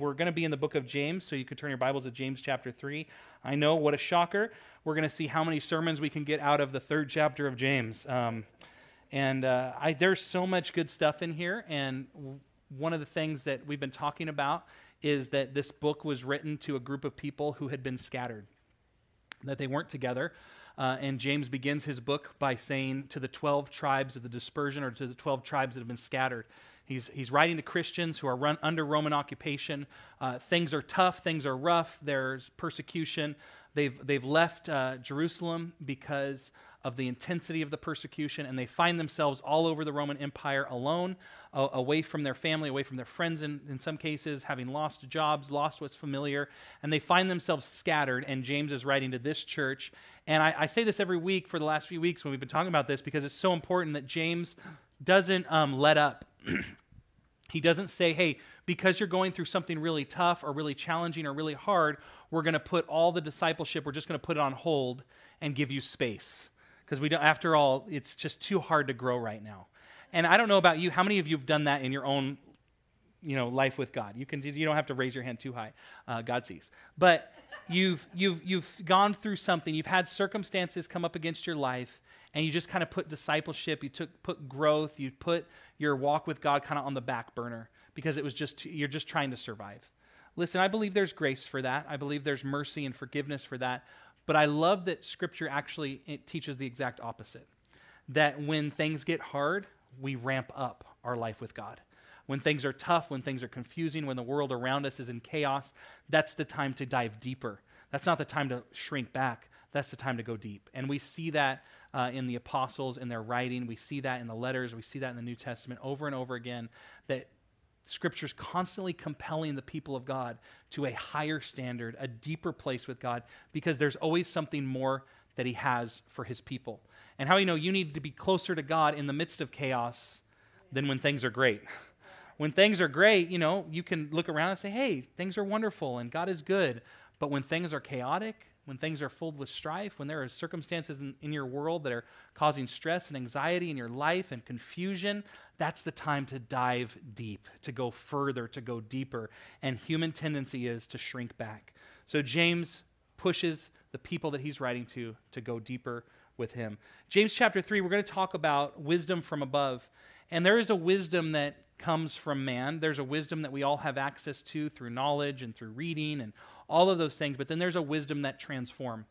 we're going to be in the book of James, so you can turn your Bibles to James chapter 3. I know, what a shocker. We're going to see how many sermons we can get out of the third chapter of James. Um, and uh, I, there's so much good stuff in here. And one of the things that we've been talking about is that this book was written to a group of people who had been scattered, that they weren't together. Uh, and James begins his book by saying to the 12 tribes of the dispersion or to the 12 tribes that have been scattered. He's, he's writing to Christians who are run under Roman occupation. Uh, things are tough, things are rough, there's persecution. They've, they've left uh, Jerusalem because of the intensity of the persecution, and they find themselves all over the Roman Empire alone, away from their family, away from their friends in, in some cases, having lost jobs, lost what's familiar, and they find themselves scattered. And James is writing to this church. And I, I say this every week for the last few weeks when we've been talking about this because it's so important that James doesn't um, let up. He doesn't say, hey, because you're going through something really tough or really challenging or really hard, we're going to put all the discipleship, we're just going to put it on hold and give you space because we don't, after all, it's just too hard to grow right now. And I don't know about you, how many of you have done that in your own you know life with god you can you don't have to raise your hand too high uh, god sees but you've you've you've gone through something you've had circumstances come up against your life and you just kind of put discipleship you took put growth you put your walk with god kind of on the back burner because it was just you're just trying to survive listen i believe there's grace for that i believe there's mercy and forgiveness for that but I love that scripture actually it teaches the exact opposite. That when things get hard, we ramp up our life with God. When things are tough, when things are confusing, when the world around us is in chaos, that's the time to dive deeper. That's not the time to shrink back. That's the time to go deep. And we see that uh, in the apostles, in their writing. We see that in the letters. We see that in the New Testament over and over again. That Scripture's constantly compelling the people of God to a higher standard, a deeper place with God, because there's always something more that He has for His people. And how you know you need to be closer to God in the midst of chaos than when things are great. When things are great, you know, you can look around and say, hey, things are wonderful and God is good. But when things are chaotic, when things are filled with strife, when there are circumstances in, in, your world that are causing stress and anxiety in your life and confusion, that's the time to dive deep, to go further, to go deeper. And human tendency is to shrink back. So James pushes the people that he's writing to to go deeper with him. James chapter 3, we're going to talk about wisdom from above. And there is a wisdom that comes from man. There's a wisdom that we all have access to through knowledge and through reading and all of those things. But then there's a wisdom that transform,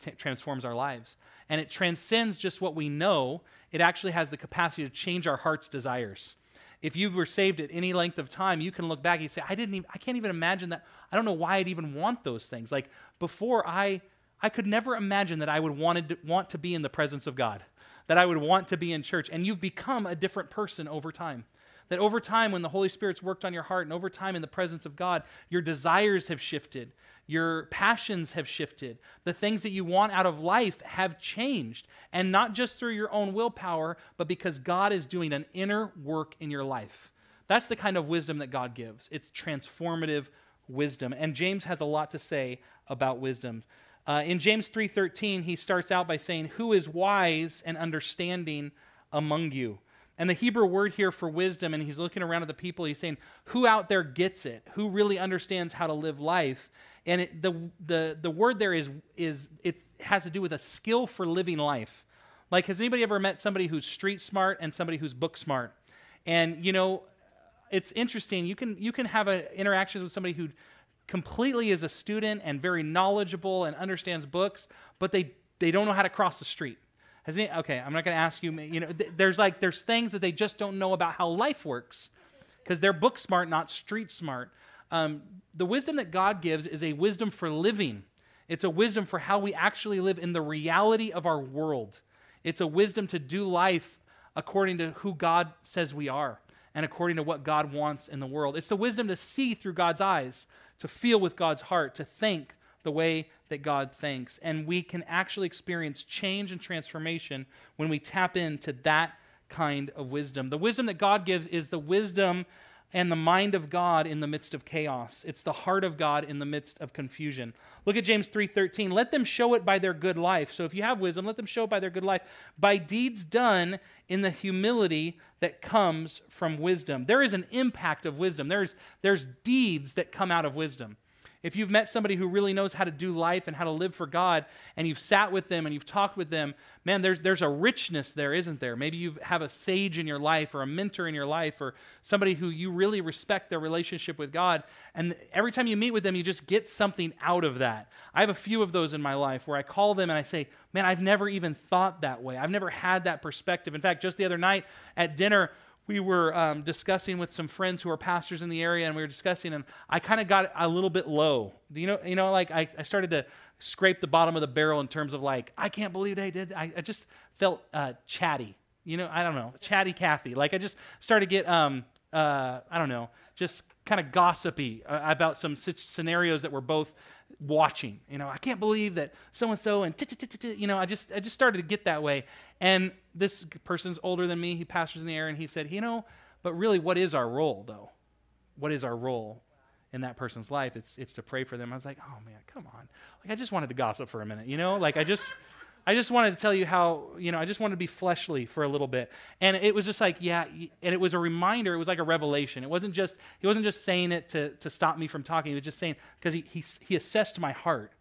t- transforms our lives. And it transcends just what we know, it actually has the capacity to change our heart's desires. If you were saved at any length of time, you can look back and you say, I didn't even, I can't even imagine that. I don't know why I'd even want those things. Like before I I could never imagine that I would wanted to, want to be in the presence of God, that I would want to be in church. And you've become a different person over time. That over time, when the Holy Spirit's worked on your heart, and over time in the presence of God, your desires have shifted, your passions have shifted, the things that you want out of life have changed. And not just through your own willpower, but because God is doing an inner work in your life. That's the kind of wisdom that God gives. It's transformative wisdom. And James has a lot to say about wisdom. Uh, in James 3:13, he starts out by saying, "Who is wise and understanding among you?" And the Hebrew word here for wisdom, and he's looking around at the people, he's saying, who out there gets it? Who really understands how to live life? And it, the, the, the word there is, is, it has to do with a skill for living life. Like, has anybody ever met somebody who's street smart and somebody who's book smart? And, you know, it's interesting. You can, you can have interactions with somebody who completely is a student and very knowledgeable and understands books, but they, they don't know how to cross the street has any, okay, I'm not going to ask you. You know, th- there's like there's things that they just don't know about how life works, because they're book smart, not street smart. Um, the wisdom that God gives is a wisdom for living. It's a wisdom for how we actually live in the reality of our world. It's a wisdom to do life according to who God says we are and according to what God wants in the world. It's the wisdom to see through God's eyes, to feel with God's heart, to think the way that God thinks. And we can actually experience change and transformation when we tap into that kind of wisdom. The wisdom that God gives is the wisdom and the mind of God in the midst of chaos. It's the heart of God in the midst of confusion. Look at James 3:13. Let them show it by their good life. So if you have wisdom, let them show it by their good life, by deeds done in the humility that comes from wisdom. There is an impact of wisdom. There's there's deeds that come out of wisdom. If you've met somebody who really knows how to do life and how to live for God, and you've sat with them and you've talked with them, man, there's, there's a richness there, isn't there? Maybe you have a sage in your life or a mentor in your life or somebody who you really respect their relationship with God. And every time you meet with them, you just get something out of that. I have a few of those in my life where I call them and I say, man, I've never even thought that way. I've never had that perspective. In fact, just the other night at dinner, we were um, discussing with some friends who are pastors in the area, and we were discussing, and I kind of got a little bit low. Do you know? You know, like I, I, started to scrape the bottom of the barrel in terms of like, I can't believe they did. I, I just felt uh, chatty. You know, I don't know, chatty Kathy. Like I just started to get, um, uh, I don't know, just kind of gossipy uh, about some scenarios that we're both watching. You know, I can't believe that so and so and you know, I just I just started to get that way. And this person's older than me. He pastors in the area, and he said, you know, but really, what is our role though? What is our role in that person's life? It's it's to pray for them. I was like, oh man, come on. Like I just wanted to gossip for a minute, you know, like I just. I just wanted to tell you how, you know, I just wanted to be fleshly for a little bit. And it was just like, yeah, and it was a reminder, it was like a revelation. It wasn't just, he wasn't just saying it to, to stop me from talking. He was just saying, because he, he, he assessed my heart.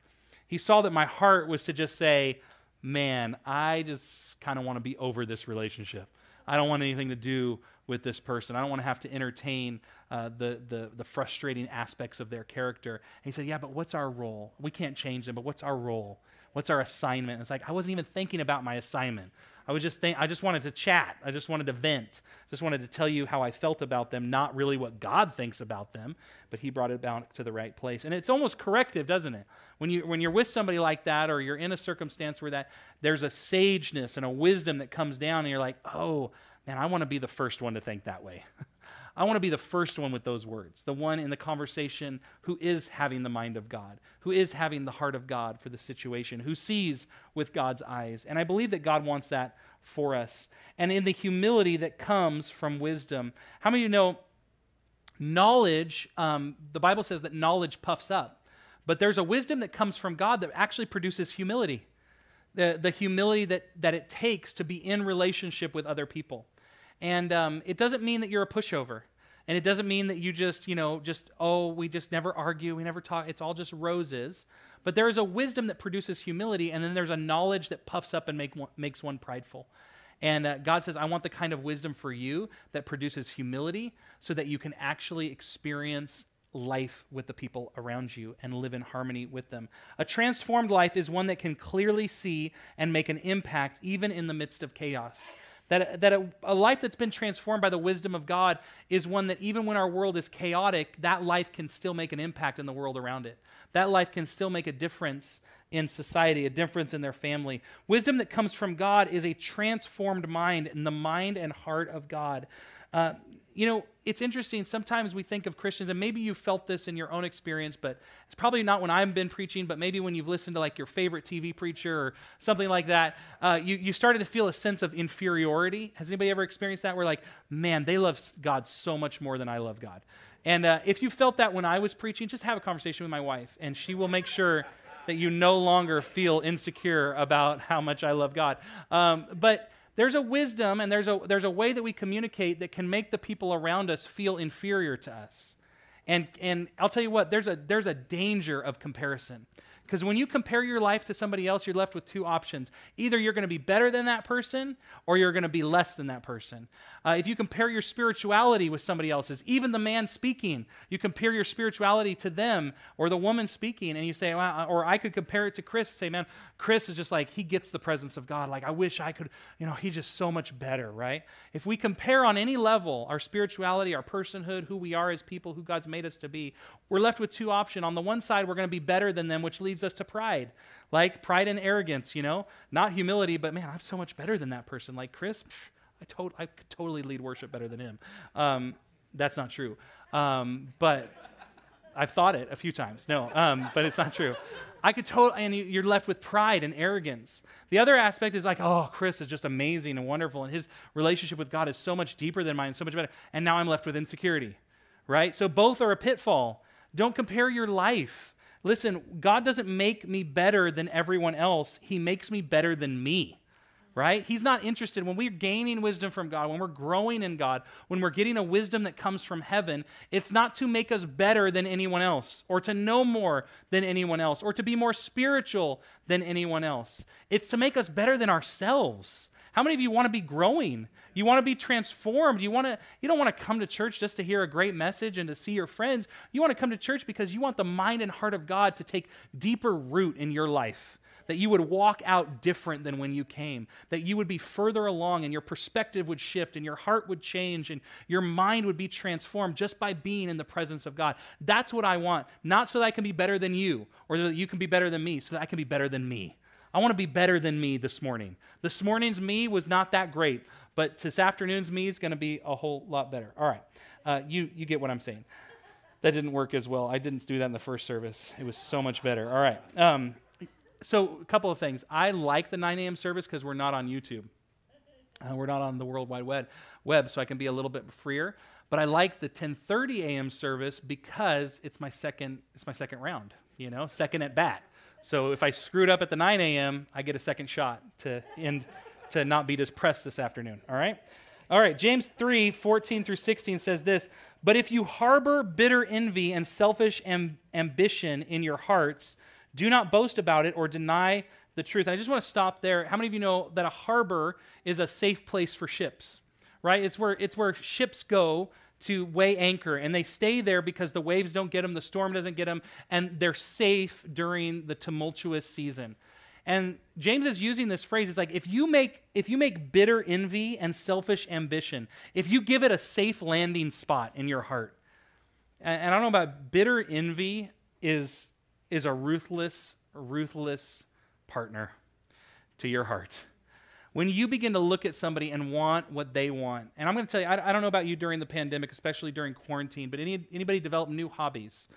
He saw that my heart was to just say, man, I just kind of want to be over this relationship. I don't want anything to do with this person. I don't want to have to entertain uh, the, the, the frustrating aspects of their character. And he said, Yeah, but what's our role? We can't change them, but what's our role? What's our assignment? It's like I wasn't even thinking about my assignment. I was just think I just wanted to chat. I just wanted to vent. Just wanted to tell you how I felt about them, not really what God thinks about them, but he brought it back to the right place. And it's almost corrective, doesn't it? When you when you're with somebody like that or you're in a circumstance where that there's a sageness and a wisdom that comes down and you're like, "Oh, man, I want to be the first one to think that way." I want to be the first one with those words, the one in the conversation who is having the mind of God, who is having the heart of God for the situation, who sees with God's eyes. And I believe that God wants that for us. And in the humility that comes from wisdom, how many of you know knowledge? Um, the Bible says that knowledge puffs up, but there's a wisdom that comes from God that actually produces humility. The, the humility that, that it takes to be in relationship with other people. And um, it doesn't mean that you're a pushover. And it doesn't mean that you just, you know, just, oh, we just never argue, we never talk. It's all just roses. But there is a wisdom that produces humility, and then there's a knowledge that puffs up and make one, makes one prideful. And uh, God says, I want the kind of wisdom for you that produces humility so that you can actually experience life with the people around you and live in harmony with them. A transformed life is one that can clearly see and make an impact even in the midst of chaos. That, that a, a, life that's been transformed by the wisdom of God is one that even when our world is chaotic, that life can still make an impact in the world around it. That life can still make a difference in society, a difference in their family. Wisdom that comes from God is a transformed mind in the mind and heart of God. Uh, you know, it's interesting. Sometimes we think of Christians, and maybe you've felt this in your own experience, but it's probably not when I've been preaching, but maybe when you've listened to like your favorite TV preacher or something like that, uh, you, you started to feel a sense of inferiority. Has anybody ever experienced that? Where like, man, they love God so much more than I love God. And uh, if you felt that when I was preaching, just have a conversation with my wife, and she will make sure that you no longer feel insecure about how much I love God. Um, but there's a wisdom and there's a, there's a way that we communicate that can make the people around us feel inferior to us. And, and I'll tell you what, there's a, there's a danger of comparison. Because when you compare your life to somebody else, you're left with two options. Either you're going to be better than that person, or you're going to be less than that person. Uh, if you compare your spirituality with somebody else's, even the man speaking, you compare your spirituality to them or the woman speaking, and you say, well, or I could compare it to Chris and say, man, Chris is just like, he gets the presence of God. Like, I wish I could, you know, he's just so much better, right? If we compare on any level our spirituality, our personhood, who we are as people, who God's made us to be, we're left with two options. On the one side, we're going to be better than them, which leads us to pride. Like pride and arrogance, you know? Not humility, but man, I'm so much better than that person. Like Chris, pff, I, to- I could totally lead worship better than him. Um, that's not true. Um, but I've thought it a few times. No, um, but it's not true. I could totally, and you're left with pride and arrogance. The other aspect is like, oh, Chris is just amazing and wonderful, and his relationship with God is so much deeper than mine, so much better. And now I'm left with insecurity right? So both are a pitfall. Don't compare your life. Listen, God doesn't make me better than everyone else, He makes me better than me right? He's not interested when we're gaining wisdom from God, when we're growing in God, when we're getting a wisdom that comes from heaven, it's not to make us better than anyone else or to know more than anyone else or to be more spiritual than anyone else. It's to make us better than ourselves. How many of you want to be growing? You want to be transformed. You want to you don't want to come to church just to hear a great message and to see your friends. You want to come to church because you want the mind and heart of God to take deeper root in your life that you would walk out different than when you came, that you would be further along and your perspective would shift and your heart would change and your mind would be transformed just by being in the presence of God. That's what I want, not so that I can be better than you or that you can be better than me, so that I can be better than me. I want to be better than me this morning. This morning's me was not that great, but this afternoon's me is going to be a whole lot better. All right, uh, you, you get what I'm saying. That didn't work as well. I didn't do that in the first service. It was so much better. All right. Um, so a couple of things. I like the 9 a.m. service because we're not on YouTube. Uh, we're not on the World Wide Web, web, so I can be a little bit freer. But I like the 10:30 a.m. service because it's my second. It's my second round. You know, second at bat. So if I screwed up at the 9 a.m., I get a second shot to end to not be depressed this afternoon. All right. All right, James 3 14 through 16 says this But if you harbor bitter envy and selfish am- ambition in your hearts, do not boast about it or deny the truth. And I just want to stop there. How many of you know that a harbor is a safe place for ships? Right? It's where it's where ships go to weigh anchor and they stay there because the waves don't get them, the storm doesn't get them, and they're safe during the tumultuous season. And James is using this phrase. It's like if you make if you make bitter envy and selfish ambition, if you give it a safe landing spot in your heart, and, and I don't know about bitter envy is is a ruthless, ruthless partner to your heart. When you begin to look at somebody and want what they want, and I'm going to tell you, I, I don't know about you during the pandemic, especially during quarantine, but any, anybody develop new hobbies?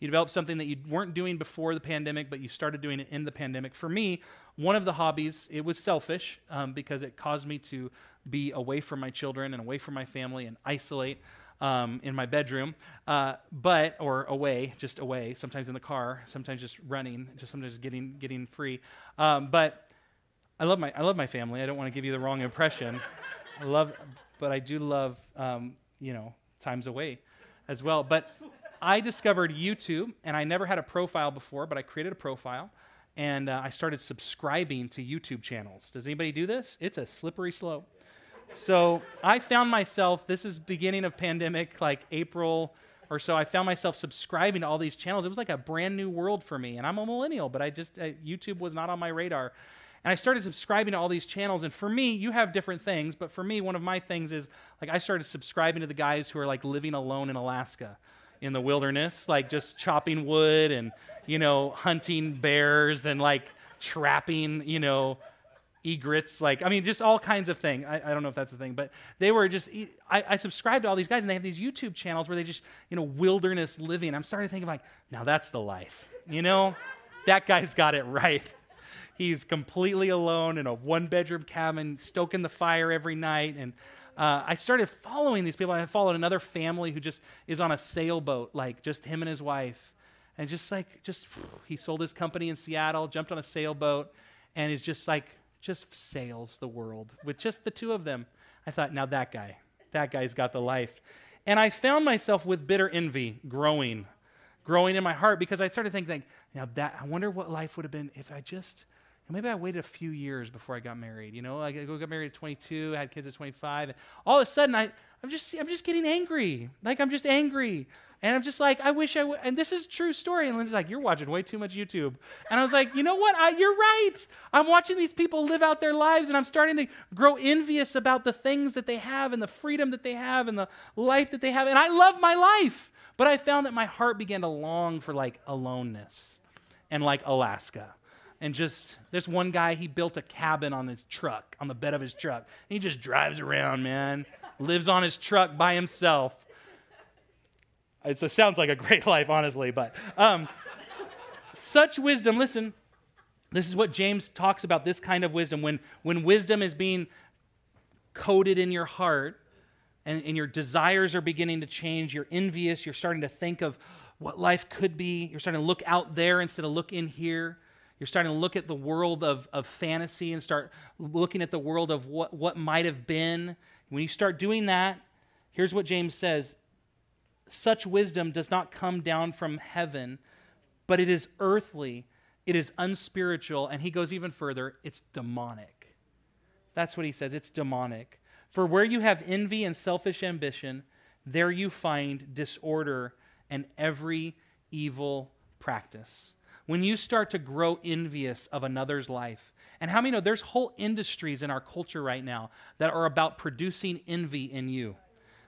You developed something that you weren't doing before the pandemic, but you started doing it in the pandemic. For me, one of the hobbies, it was selfish um, because it caused me to be away from my children and away from my family and isolate um, in my bedroom, uh, but or away, just away. Sometimes in the car, sometimes just running, just sometimes getting getting free. Um, but I love my I love my family. I don't want to give you the wrong impression. I love, but I do love um, you know times away as well. But I discovered YouTube, and I never had a profile before, but I created a profile. And uh, I started subscribing to YouTube channels. Does anybody do this? It's a slippery slope so I found myself, this is beginning of pandemic, like April or so, I found myself subscribing to all these channels. It was like a brand new world for me. And I'm a millennial, but I just, uh, YouTube was not on my radar. And I started subscribing to all these channels. And for me, you have different things, but for me, one of my things is like I started subscribing to the guys who are like living alone in Alaska in the wilderness, like just chopping wood and, you know, hunting bears and like trapping, you know, egrets, like, I mean, just all kinds of things. I, I, don't know if that's the thing, but they were just, I, I subscribed to all these guys and they have these YouTube channels where they just, you know, wilderness living. I'm starting to think like, now that's the life. You know, that guy's got it right. He's completely alone in a one bedroom cabin, stoking the fire every night. And uh, I started following these people. I followed another family who just is on a sailboat, like just him and his wife. And just like, just, he sold his company in Seattle, jumped on a sailboat, and is just like just sails the world with just the two of them. I thought, now that guy, that guy's got the life. And I found myself with bitter envy growing, growing in my heart because I started thinking, now that, I wonder what life would have been if I just, maybe I waited a few years before I got married. You know, I got married at 22, I had kids at 25. And all of a sudden, I, I'm just, I'm just getting angry. Like I'm just angry. And I'm just like, I wish I would. And this is a true story. And Lindsay's like, you're watching way too much YouTube. And I was like, you know what? I, you're right. I'm watching these people live out their lives, and I'm starting to grow envious about the things that they have, and the freedom that they have, and the life that they have. And I love my life. But I found that my heart began to long for like aloneness and like Alaska. And just this one guy, he built a cabin on his truck, on the bed of his truck. he just drives around, man. Lives on his truck by himself it sounds like a great life, honestly, but um, such wisdom, listen, this is what James talks about this kind of wisdom. When, when wisdom is being coded in your heart and, and your desires are beginning to change. You're envious. You're starting to think of what life could be. You're starting to look out there instead of look in here. You're starting to look at the world of, of fantasy and start looking at the world of what, what might have been. When you start doing that, here's what James says such wisdom does not come down from heaven, but it is earthly, it is unspiritual, and he goes even further it's demonic. That's what he says it's demonic. For where you have envy and selfish ambition, there you find disorder and every evil practice. When you start to grow envious of another's life, and how many know there's whole industries in our culture right now that are about producing envy in you?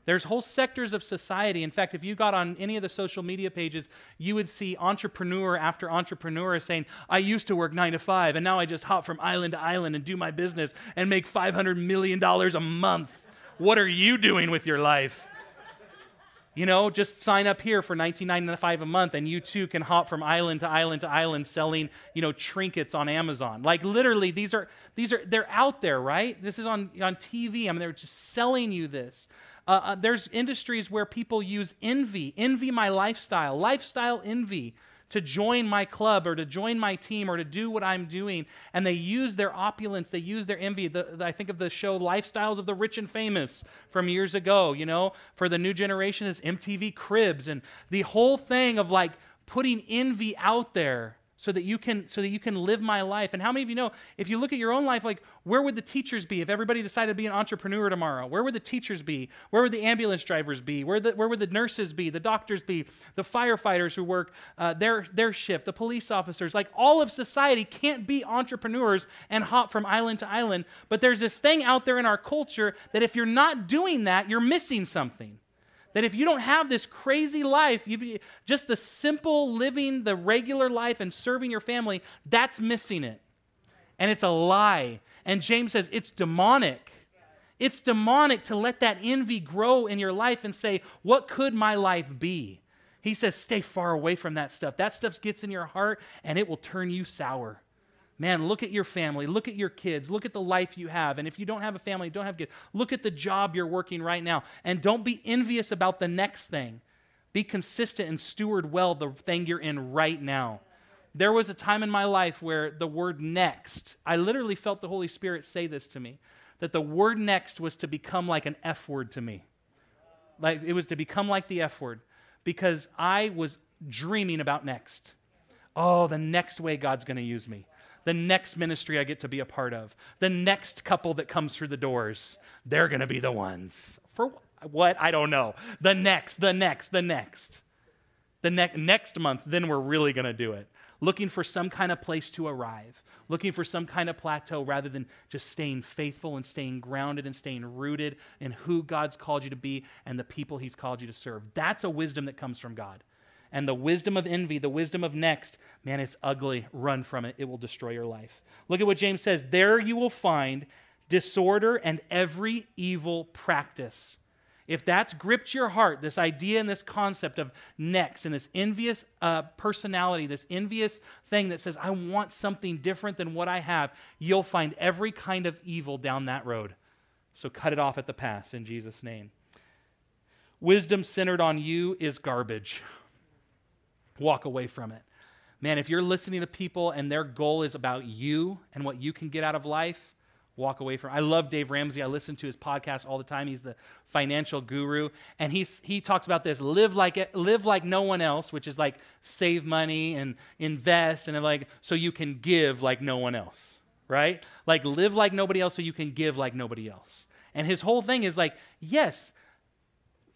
There's whole sectors of society. In fact, if you got on any of the social media pages, you would see entrepreneur after entrepreneur saying, I used to work nine to five, and now I just hop from island to island and do my business and make $500 million a month. What are you doing with your life? You know, just sign up here for $19.95 a month, and you too can hop from island to island to island selling, you know, trinkets on Amazon. Like literally, these are these are they're out there, right? This is on on TV. I mean, they're just selling you this. Uh, uh, there's industries where people use envy, envy my lifestyle, lifestyle envy to join my club or to join my team or to do what I'm doing. And they use their opulence, they use their envy. The, the, I think of the show Lifestyles of the Rich and Famous from years ago, you know, for the new generation is MTV Cribs and the whole thing of like putting envy out there so that you can so that you can live my life. And how many of you know if you look at your own life like where would the teachers be if everybody decided to be an entrepreneur tomorrow? Where would the teachers be? Where would the ambulance drivers be? Where, the, where would the nurses be the doctors be the firefighters who work uh, their, their shift the police officers? Like all of society can't be entrepreneurs and hop from island to island but there's this thing out there in our culture that if you're not doing that you're missing something that if you don't have this crazy life, you've, just the simple living, the regular life, and serving your family, that's missing it. And it's a lie. And James says it's demonic. It's demonic to let that envy grow in your life and say, What could my life be? He says, Stay far away from that stuff. That stuff gets in your heart and it will turn you sour. Man, look at your family, look at your kids, look at the life you have. And if you don't have a family, don't have kids, look at the job you're working right now. And don't be envious about the next thing. Be consistent and steward well the thing you're in right now. There was a time in my life where the word next, I literally felt the Holy Spirit say this to me that the word next was to become like an F word to me. Like it was to become like the F word because I was dreaming about next. Oh, the next way God's going to use me the next ministry I get to be a part of, the next couple that comes through the doors, they're going to be the ones. For what? I don't know. The next, the next, the next. The ne- next month, then we're really going to do it. Looking for some kind of place to arrive, looking for some kind of plateau rather than just staying faithful and staying grounded and staying rooted in who God's called you to be and the people He's called you to serve. That's a wisdom that comes from God and the wisdom of envy, the wisdom of next, man, it's ugly. Run from it. It will destroy your life. Look at what James says. There you will find disorder and every evil practice. If that's gripped your heart, this idea and this concept of next and this envious uh, personality, this envious thing that says, I want something different than what I have, you'll find every kind of evil down that road. So cut it off at the pass in Jesus' name. Wisdom centered on you is garbage walk away from it. Man, if you're listening to people and their goal is about you and what you can get out of life, walk away from. I love Dave Ramsey. I listen to his podcast all the time. He's the financial guru, and he's he talks about this: live like live like no one else, which is like save money and invest, and like so you can give like no one else, right? Like live like nobody else, so you can give like nobody else. And his whole thing is like, yes,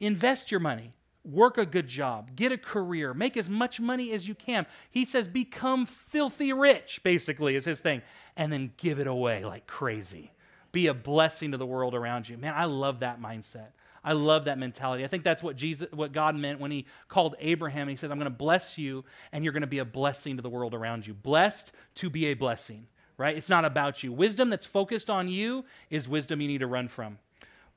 invest your money, work a good job, get a career, make as much money as you can. He says, become filthy rich, basically, is his thing, and then give it away like crazy. Be a blessing to the world around you. Man, I love that mindset. I love that mentality. I think that's what Jesus, what God meant when He called Abraham. He says, "I'm going to bless you, and you're going to be a blessing to the world around you. Blessed to be a blessing." Right? It's not about you. Wisdom that's focused on you is wisdom you need to run from.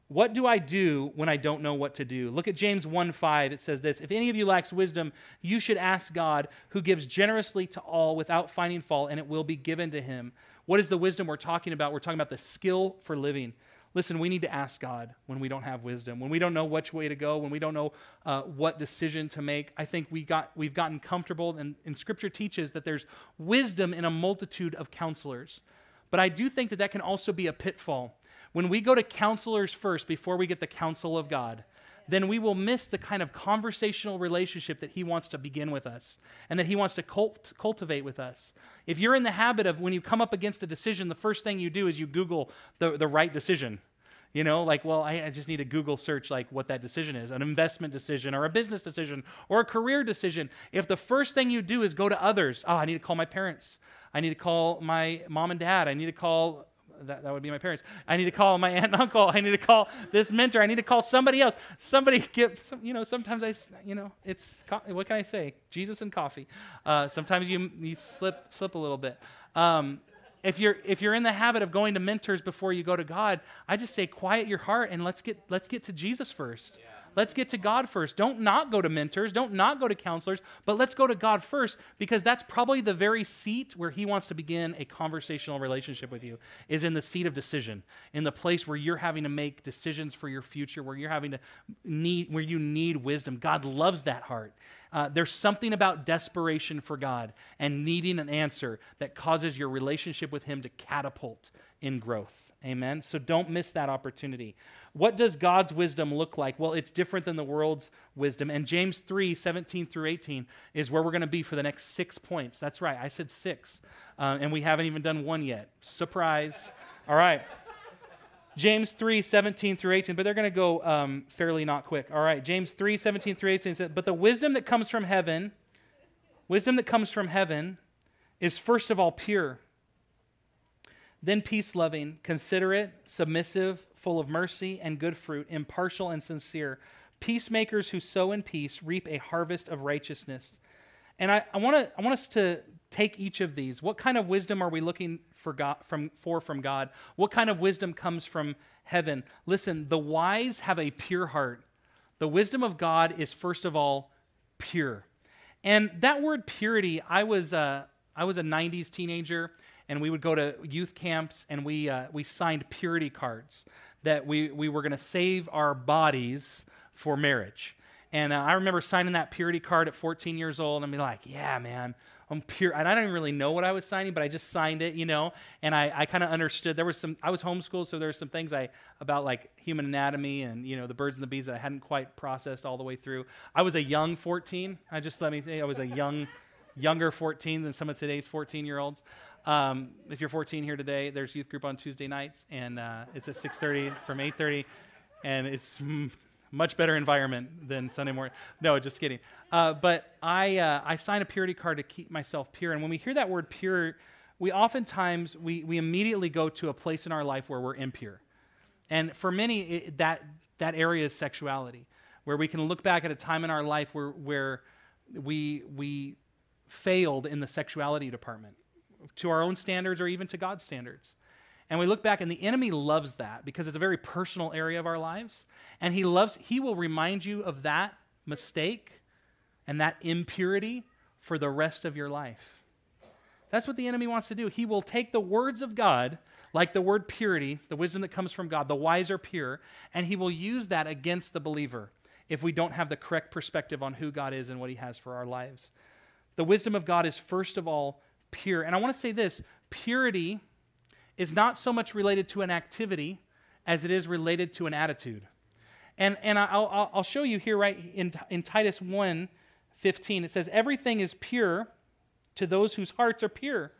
What do I do when I don't know what to do? Look at James 1 5. It says this If any of you lacks wisdom, you should ask God, who gives generously to all without finding fault, and it will be given to him. What is the wisdom we're talking about? We're talking about the skill for living. Listen, we need to ask God when we don't have wisdom, when we don't know which way to go, when we don't know uh, what decision to make. I think we got, we've gotten comfortable, and, and Scripture teaches that there's wisdom in a multitude of counselors. But I do think that that can also be a pitfall. When we go to counselors first before we get the counsel of God, then we will miss the kind of conversational relationship that He wants to begin with us and that He wants to cult- cultivate with us. If you're in the habit of when you come up against a decision, the first thing you do is you Google the, the right decision. You know, like, well, I, I, just need to Google search like what that decision is an investment decision or a business decision or a career decision. If the first thing you do is go to others, oh, I need to call my parents. I need to call my mom and dad. I need to call that, that would be my parents. I need to call my aunt and uncle. I need to call this mentor. I need to call somebody else. Somebody get, some, you know, sometimes I, you know, it's, what can I say? Jesus and coffee. Uh, sometimes you, you slip, slip a little bit. Um, if you're, if you're in the habit of going to mentors before you go to God, I just say quiet your heart and let's get, let's get to Jesus first. Yeah. Let's get to God first. Don't not go to mentors, don't not go to counselors, but let's go to God first because that's probably the very seat where he wants to begin a conversational relationship with you is in the seat of decision, in the place where you're having to make decisions for your future, where you're having to need where you need wisdom. God loves that heart. Uh, there's something about desperation for God and needing an answer that causes your relationship with him to catapult in growth. Amen. So don't miss that opportunity. What does God's wisdom look like? Well, it's different than the world's wisdom. And James 3 17 through 18 is where we're going to be for the next six points. That's right, I said six. Uh, and we haven't even done one yet. Surprise. All right. James 3 17 through 18, but they're going to go um, fairly not quick. All right, James 3 17 through 18 says, But the wisdom that comes from heaven, wisdom that comes from heaven, is first of all pure then peace loving, considerate, submissive, full of mercy and good fruit, impartial and sincere. Peacemakers who sow in peace reap a harvest of righteousness. And I, I, wanna, I want us to take each of these. What kind of wisdom are we looking for, God, from, for from God? What kind of wisdom comes from heaven? Listen, the wise have a pure heart. The wisdom of God is, first of all, pure. And that word purity, I was, uh, I was a 90s teenager and we would go to youth camps and we, uh, we signed purity cards that we, we were going to save our bodies for marriage. And uh, I remember signing that purity card at 14 years old and be like, yeah, man, I'm pure. And I didn't really know what I was signing, but I just signed it, you know. And I, I kind of understood. There was some. I was homeschooled, so there were some things I about like human anatomy and you know the birds and the bees that I hadn't quite processed all the way through. I was a young 14. I just let me say I was a young, younger 14 than some of today's 14 year olds. Um, if you're 14 here today, there's youth group on Tuesday nights, and uh, it's at 6:30 from 8:30, and it's much better environment than Sunday morning. No, just kidding. Uh, but I uh, I sign a purity card to keep myself pure, and when we hear that word pure, we oftentimes we we immediately go to a place in our life where we're impure, and for many it, that that area is sexuality, where we can look back at a time in our life where where we we failed in the sexuality department to our own standards or even to God's standards. And we look back, and the enemy loves that because it's a very personal area of our lives. And he loves, he will remind you of that mistake and that impurity for the rest of your life. That's what the enemy wants to do. He will take the words of God, like the word purity, the wisdom that comes from God, the wise are pure, and he will use that against the believer if we don't have the correct perspective on who God is and what he has for our lives. The wisdom of God is, first of all, pure. And I want to say this purity is not so much related to an activity as it is related to an attitude. And, and I'll, I'll show you here, right, in, in Titus 1 15, it says, Everything is pure to those whose hearts are pure,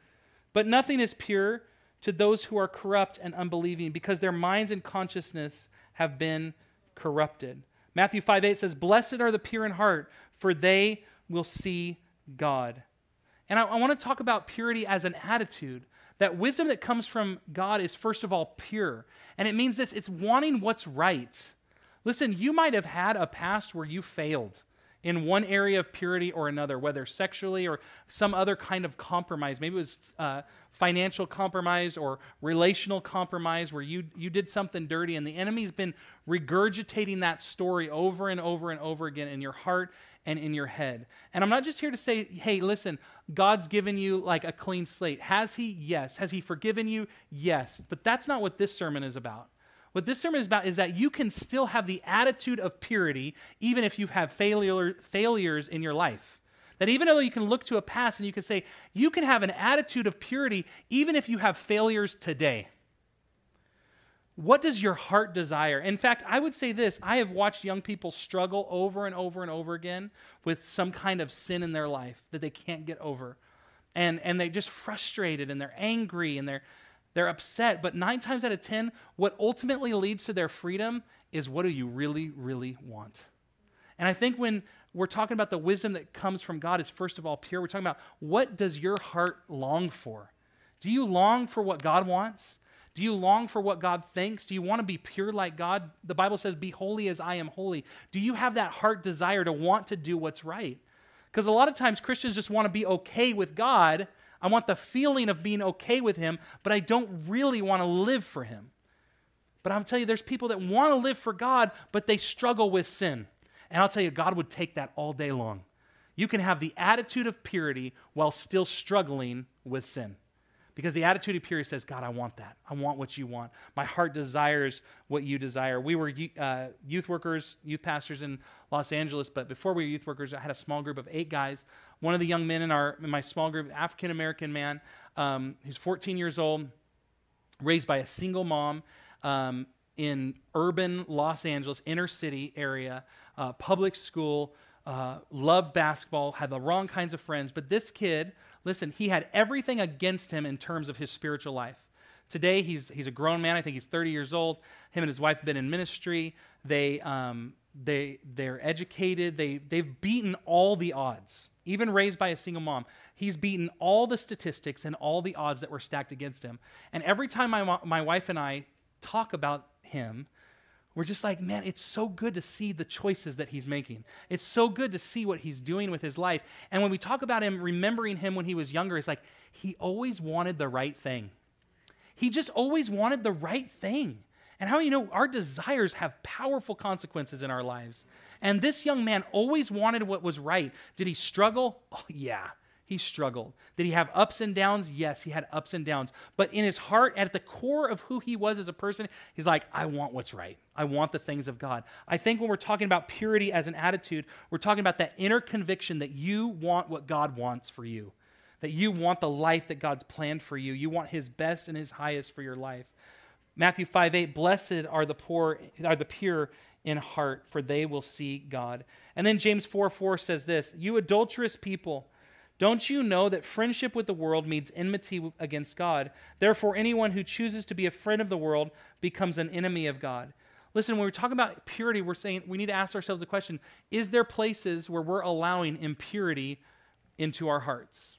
but nothing is pure to those who are corrupt and unbelieving, because their minds and consciousness have been corrupted. Matthew 5 8 says, Blessed are the pure in heart, for they will see God. And I, I want to talk about purity as an attitude. That wisdom that comes from God is, first of all, pure. And it means this it's wanting what's right. Listen, you might have had a past where you failed in one area of purity or another, whether sexually or some other kind of compromise. Maybe it was uh, financial compromise or relational compromise where you, you did something dirty, and the enemy's been regurgitating that story over and over and over again in your heart and in your head. And I'm not just here to say, hey, listen, God's given you like a clean slate. Has He? Yes. Has He forgiven you? Yes. But that's not what this sermon is about. What this sermon is about is that you can still have the attitude of purity even if you've had failure, failures in your life. That even though you can look to a past and you can say, you can have an attitude of purity even if you have failures today. What does your heart desire? In fact, I would say this I have watched young people struggle over and over and over again with some kind of sin in their life that they can't get over. And, and they're just frustrated and they're angry and they're, they're upset. But nine times out of 10, what ultimately leads to their freedom is what do you really, really want? And I think when we're talking about the wisdom that comes from God is first of all pure, we're talking about what does your heart long for? Do you long for what God wants? Do you long for what God thinks? Do you want to be pure like God? The Bible says, Be holy as I am holy. Do you have that heart desire to want to do what's right? Because a lot of times Christians just want to be okay with God. I want the feeling of being okay with Him, but I don't really want to live for Him. But I'll tell you, there's people that want to live for God, but they struggle with sin. And I'll tell you, God would take that all day long. You can have the attitude of purity while still struggling with sin. Because the attitude of purity says, God, I want that. I want what you want. My heart desires what you desire. We were uh, youth workers, youth pastors in Los Angeles, but before we were youth workers, I had a small group of eight guys. One of the young men in, our, in my small group, African American man, um, he's 14 years old, raised by a single mom um, in urban Los Angeles, inner city area, uh, public school, uh, loved basketball, had the wrong kinds of friends. But this kid, Listen, he had everything against him in terms of his spiritual life. Today, he's, he's a grown man. I think he's 30 years old. Him and his wife have been in ministry. They, um, they, they're educated. They, they've beaten all the odds, even raised by a single mom. He's beaten all the statistics and all the odds that were stacked against him. And every time my, my wife and I talk about him, we're just like, man, it's so good to see the choices that he's making. It's so good to see what he's doing with his life. And when we talk about him, remembering him when he was younger, it's like he always wanted the right thing. He just always wanted the right thing. And how you know our desires have powerful consequences in our lives. And this young man always wanted what was right. Did he struggle? Oh, yeah he struggled. Did he have ups and downs? Yes, he had ups and downs. But in his heart, at the core of who he was as a person, he's like, I want what's right. I want the things of God. I think when we're talking about purity as an attitude, we're talking about that inner conviction that you want what God wants for you, that you want the life that God's planned for you. You want his best and his highest for your life. Matthew 5 8, blessed are the poor, are the pure in heart, for they will see God. And then James 4 4 says this You adulterous people, don't you know that friendship with the world means enmity against God? Therefore, anyone who chooses to be a friend of the world becomes an enemy of God. Listen, when we're talking about purity, we're saying we need to ask ourselves the question Is there places where we're allowing impurity into our hearts?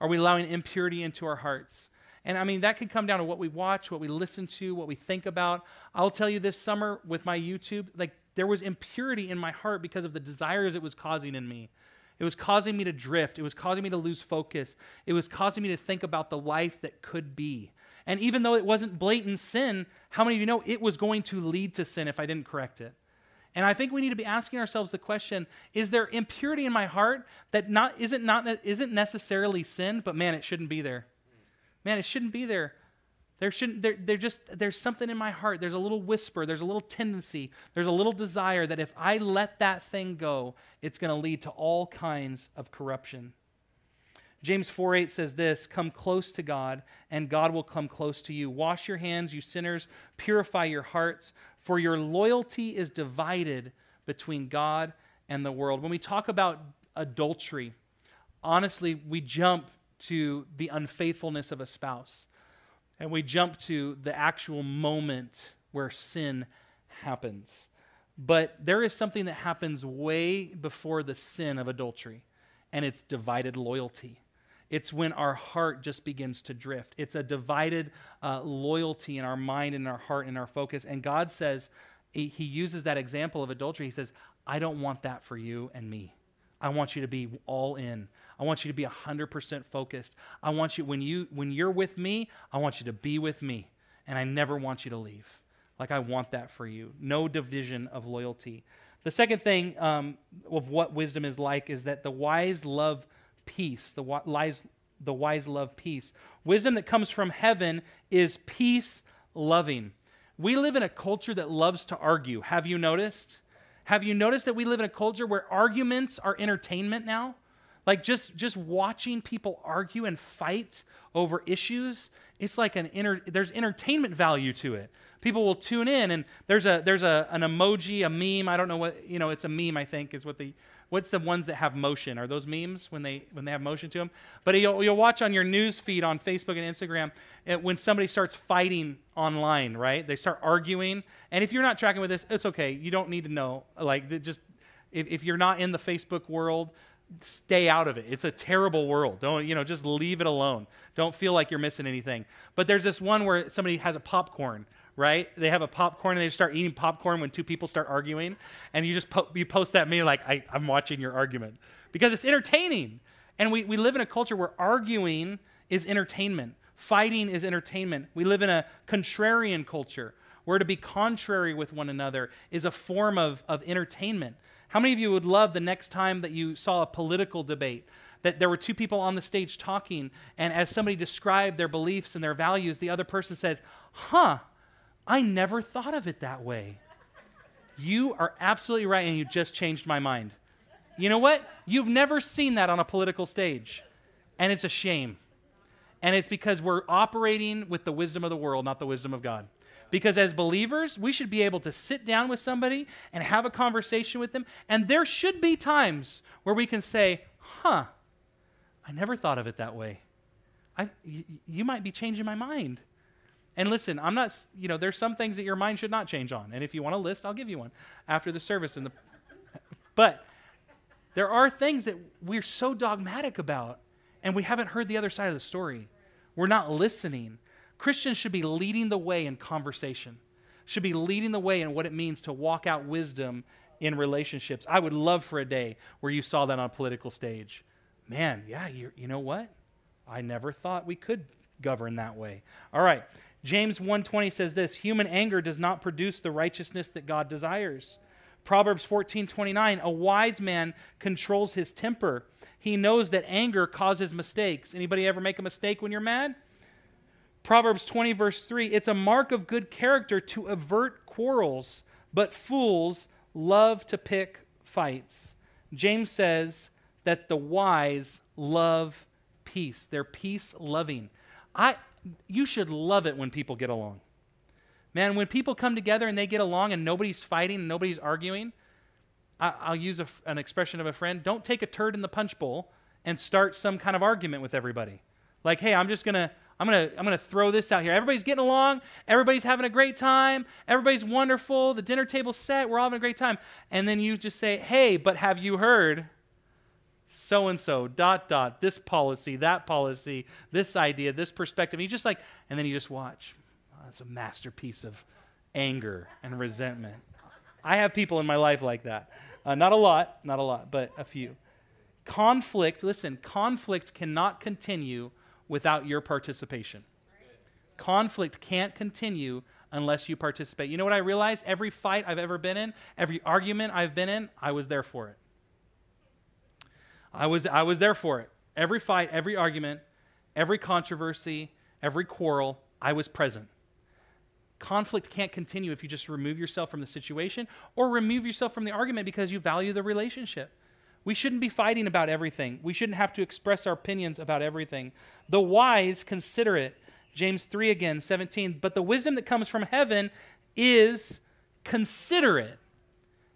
Are we allowing impurity into our hearts? And I mean, that can come down to what we watch, what we listen to, what we think about. I'll tell you this summer with my YouTube, like there was impurity in my heart because of the desires it was causing in me. It was causing me to drift. It was causing me to lose focus. It was causing me to think about the life that could be. And even though it wasn't blatant sin, how many of you know it was going to lead to sin if I didn't correct it? And I think we need to be asking ourselves the question, is there impurity in my heart that not isn't not isn't necessarily sin, but man, it shouldn't be there. Man, it shouldn't be there. There shouldn't there, there just there's something in my heart. There's a little whisper, there's a little tendency, there's a little desire that if I let that thing go, it's going to lead to all kinds of corruption. James 4 8 says this Come close to God, and God will come close to you. Wash your hands, you sinners. Purify your hearts, for your loyalty is divided between God and the world. When we talk about adultery, honestly, we jump to the unfaithfulness of a spouse and we jump to the actual moment where sin happens. But there is something that happens way before the sin of adultery, and it's divided loyalty. It's when our heart just begins to drift. It's a divided uh, loyalty in our mind and our heart and our focus. And God says, He uses that example of adultery. He says, I don't want that for you and me. I want you to be all in. I want you to be 100% focused. I want you when you when you're with me, I want you to be with me and I never want you to leave. Like I want that for you. No division of loyalty. The second thing um, of what wisdom is like is that the wise love peace. The wise the wise love peace. Wisdom that comes from heaven is peace loving. We live in a culture that loves to argue. Have you noticed? Have you noticed that we live in a culture where arguments are entertainment now? Like just just watching people argue and fight over issues, it's like an inter, there's entertainment value to it. People will tune in and there's a there's a an emoji, a meme, I don't know what, you know, it's a meme I think is what the what's the ones that have motion? Are those memes when they when they have motion to them? But you'll, you'll watch on your news feed on Facebook and Instagram it, when somebody starts fighting online, right? They start arguing, and if you're not tracking with this, it's okay. You don't need to know. Like just if, if you're not in the Facebook world, stay out of it. It's a terrible world. Don't, you know, just leave it alone. Don't feel like you're missing anything. But there's this one where somebody has a popcorn, right? They have a popcorn and they start eating popcorn when two people start arguing. And you just po- you post that me like, I, I'm watching your argument because it's entertaining. And we, we live in a culture where arguing is entertainment, fighting is entertainment. We live in a contrarian culture where to be contrary with one another is a form of, of entertainment. How many of you would love the next time that you saw a political debate? That there were two people on the stage talking, and as somebody described their beliefs and their values, the other person said, Huh, I never thought of it that way. You are absolutely right, and you just changed my mind. You know what? You've never seen that on a political stage, and it's a shame. And it's because we're operating with the wisdom of the world, not the wisdom of God. Because as believers, we should be able to sit down with somebody and have a conversation with them. And there should be times where we can say, huh, I never thought of it that way. I, y- you might be changing my mind. And listen, I'm not, you know, there's some things that your mind should not change on. And if you want a list, I'll give you one after the service. The, but there are things that we're so dogmatic about, and we haven't heard the other side of the story. We're not listening. Christians should be leading the way in conversation, should be leading the way in what it means to walk out wisdom in relationships. I would love for a day where you saw that on a political stage. Man, yeah, you, you know what? I never thought we could govern that way. All right. James 1:20 says this, human anger does not produce the righteousness that God desires. Proverbs 14:29, a wise man controls his temper. He knows that anger causes mistakes. Anybody ever make a mistake when you're mad? Proverbs 20, verse 3 it's a mark of good character to avert quarrels, but fools love to pick fights. James says that the wise love peace. They're peace loving. I, you should love it when people get along. Man, when people come together and they get along and nobody's fighting and nobody's arguing, I, will use a, an expression of a friend don't take a turd in the punch bowl and start some kind of argument with everybody. Like, hey, I'm just going to I'm going to I'm going to throw this out here. Everybody's getting along. Everybody's having a great time. Everybody's wonderful. The dinner table's set. We're all having a great time. And then you just say, "Hey, but have you heard so and so dot dot this policy, that policy, this idea, this perspective." And you just like and then you just watch. Oh, that's a masterpiece of anger and resentment. I have people in my life like that. Uh, not a lot, not a lot, but a few. Conflict, listen, conflict cannot continue without your participation. Conflict can't continue unless you participate. You know what I realized? Every fight I've ever been in, every argument I've been in, I was there for it. I was, I was there for it. Every fight, every argument, every controversy, every quarrel, I was present. Conflict can't continue if you just remove yourself from the situation or remove yourself from the argument because you value the relationship. We shouldn't be fighting about everything. We shouldn't have to express our opinions about everything. The wise consider it. James 3 again, 17. But the wisdom that comes from heaven is considerate.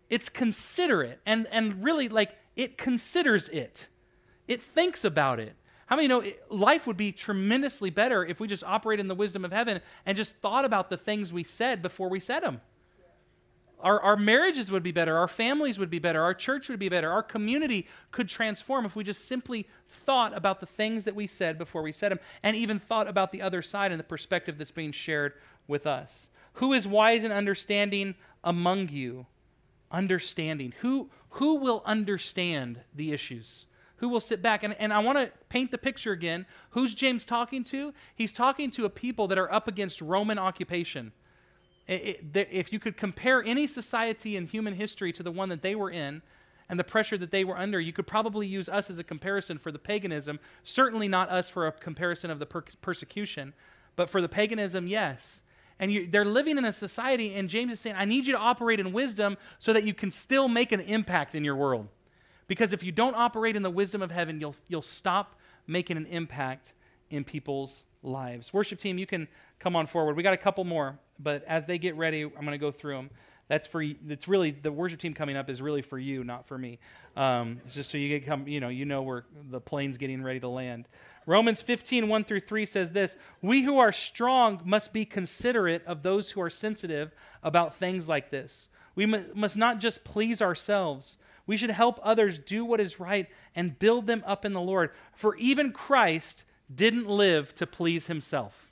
It's considerate. And, and really, like, it considers it, it thinks about it. How many know it, life would be tremendously better if we just operated in the wisdom of heaven and just thought about the things we said before we said them? Our, our marriages would be better. Our families would be better. Our church would be better. Our community could transform if we just simply thought about the things that we said before we said them and even thought about the other side and the perspective that's being shared with us. Who is wise and understanding among you? Understanding. Who, who will understand the issues? Who will sit back? And, and I want to paint the picture again. Who's James talking to? He's talking to a people that are up against Roman occupation. It, it, if you could compare any society in human history to the one that they were in and the pressure that they were under, you could probably use us as a comparison for the paganism. Certainly not us for a comparison of the per- persecution, but for the paganism, yes. and you, they're living in a society, and James is saying, I need you to operate in wisdom so that you can still make an impact in your world. Because if you don't operate in the wisdom of heaven, you'll, you'll stop making an impact in people's lives. Worship team, you can come on forward. We got a couple more, but as they get ready, I'm going to go through them. That's for it's really the worship team coming up is really for you, not for me. Um, it's just so you get come, you know, you know where the plane's getting ready to land. Romans 15, 1 through 3 says this We who are strong must be considerate of those who are sensitive about things like this. We must not just please ourselves. We should help others do what is right and build them up in the Lord. For even Christ didn't live to please himself.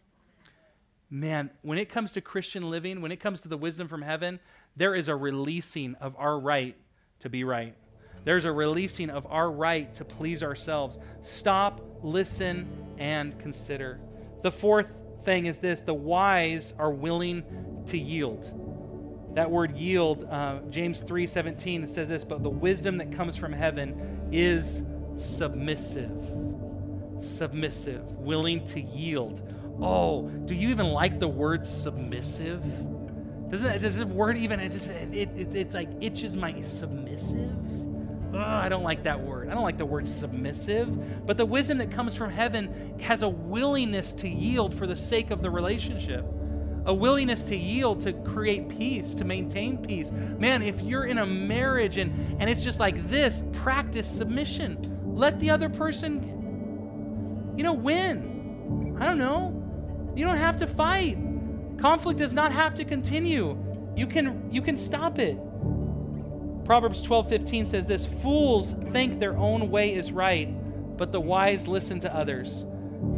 Man, when it comes to Christian living, when it comes to the wisdom from heaven, there is a releasing of our right to be right. There's a releasing of our right to please ourselves. Stop, listen, and consider. The fourth thing is this the wise are willing to yield. That word yield, uh, James 3 17 says this, but the wisdom that comes from heaven is submissive. Submissive, willing to yield. Oh, do you even like the word submissive? Doesn't does this word even it just it, it, it's like itches my submissive? I don't like that word. I don't like the word submissive. But the wisdom that comes from heaven has a willingness to yield for the sake of the relationship, a willingness to yield to create peace, to maintain peace. Man, if you're in a marriage and, and it's just like this, practice submission. Let the other person, you know, win. I don't know. You don't have to fight. Conflict does not have to continue. You can, you can stop it. Proverbs 12:15 says this, "Fools think their own way is right, but the wise listen to others."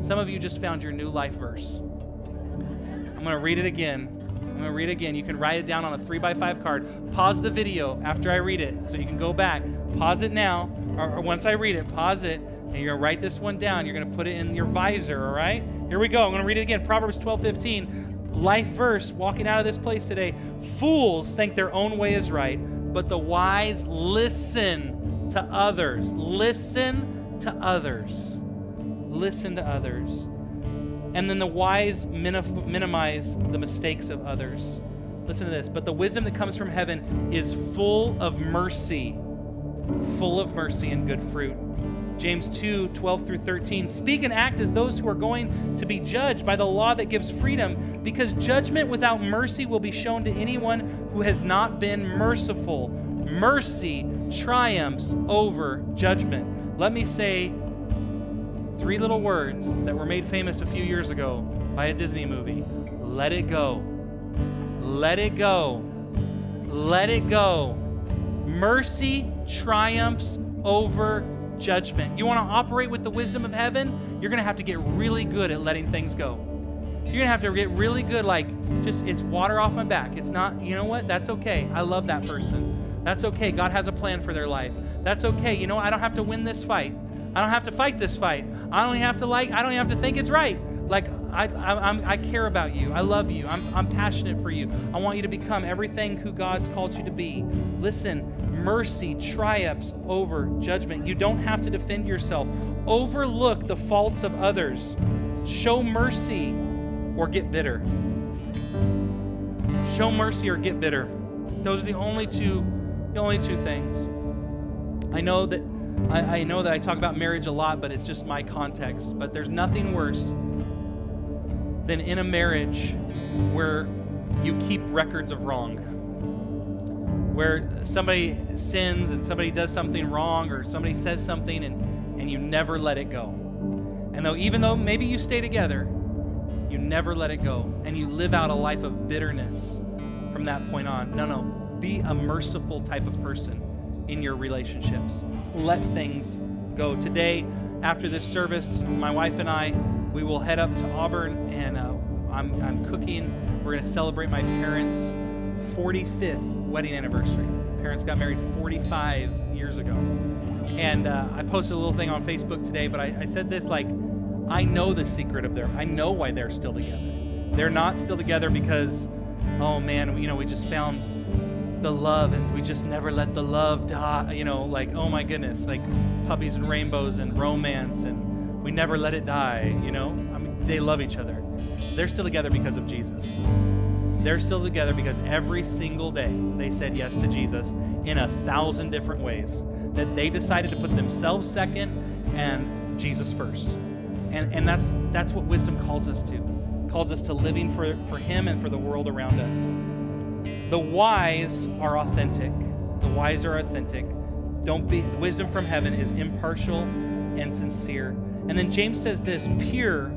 Some of you just found your new life verse. I'm going to read it again. I'm going to read it again. You can write it down on a 3 by 5 card. Pause the video after I read it so you can go back. Pause it now, or, or once I read it, pause it, and you're going to write this one down. You're going to put it in your visor, all right? Here we go. I'm going to read it again. Proverbs 12:15 life verse walking out of this place today. Fools think their own way is right, but the wise listen to others. Listen to others. Listen to others. And then the wise minimize the mistakes of others. Listen to this. But the wisdom that comes from heaven is full of mercy, full of mercy and good fruit. James 2 12 through 13. Speak and act as those who are going to be judged by the law that gives freedom, because judgment without mercy will be shown to anyone who has not been merciful. Mercy triumphs over judgment. Let me say three little words that were made famous a few years ago by a Disney movie let it go. Let it go. Let it go. Mercy triumphs over judgment. You want to operate with the wisdom of heaven? You're going to have to get really good at letting things go. You're going to have to get really good, like, just, it's water off my back. It's not, you know what? That's okay. I love that person. That's okay. God has a plan for their life. That's okay. You know, I don't have to win this fight. I don't have to fight this fight. I don't have to like, I don't have to think it's right. Like, I, I, I, care about you. I love you. I'm, I'm passionate for you. I want you to become everything who God's called you to be. Listen, mercy triumphs over judgment. You don't have to defend yourself. Overlook the faults of others. Show mercy or get bitter. Show mercy or get bitter. Those are the only two, the only two things. I know that I, I know that I talk about marriage a lot, but it's just my context. But there's nothing worse than in a marriage where you keep records of wrong where somebody sins and somebody does something wrong or somebody says something and, and you never let it go. And though even though maybe you stay together, you never let it go and you live out a life of bitterness from that point on. No, no. Be a merciful type of person in your relationships. Let things go. Today, after this service, my wife and I, we will head up to Auburn and uh, I'm, I'm cooking. We're going to celebrate my parents' 45th wedding anniversary. My Parents got married 45 years ago. And uh, I posted a little thing on Facebook today, but I, I said this like, I know the secret of their, I know why they're still together. They're not still together because, oh man, you know, we just found the love and we just never let the love die. You know, like, oh my goodness, like puppies and rainbows and romance and we never let it die, you know? I mean, they love each other. They're still together because of Jesus. They're still together because every single day they said yes to Jesus in a thousand different ways. That they decided to put themselves second and Jesus first. And, and that's, that's what wisdom calls us to. calls us to living for, for Him and for the world around us. The wise are authentic. The wise are authentic. Don't be wisdom from heaven is impartial and sincere. And then James says this pure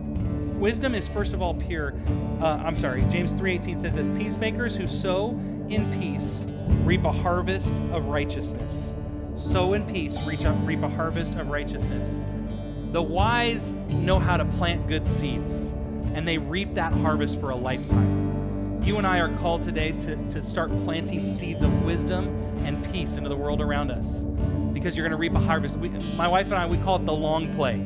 wisdom is first of all pure. Uh, I'm sorry. James 3:18 says this: peacemakers who sow in peace reap a harvest of righteousness. Sow in peace, reach a, reap a harvest of righteousness. The wise know how to plant good seeds, and they reap that harvest for a lifetime. You and I are called today to, to start planting seeds of wisdom and peace into the world around us because you're going to reap a harvest. We, my wife and I, we call it the long play.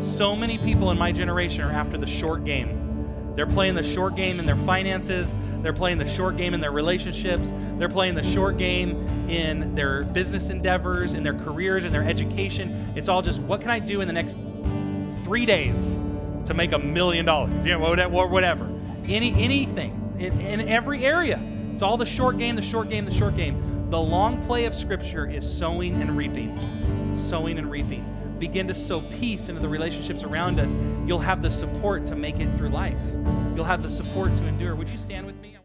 So many people in my generation are after the short game. They're playing the short game in their finances, they're playing the short game in their relationships, they're playing the short game in their business endeavors, in their careers, in their education. It's all just what can I do in the next three days to make a million dollars? Know, whatever. Any anything in, in every area. It's all the short game, the short game, the short game. The long play of Scripture is sowing and reaping. Sowing and reaping. Begin to sow peace into the relationships around us. You'll have the support to make it through life. You'll have the support to endure. Would you stand with me?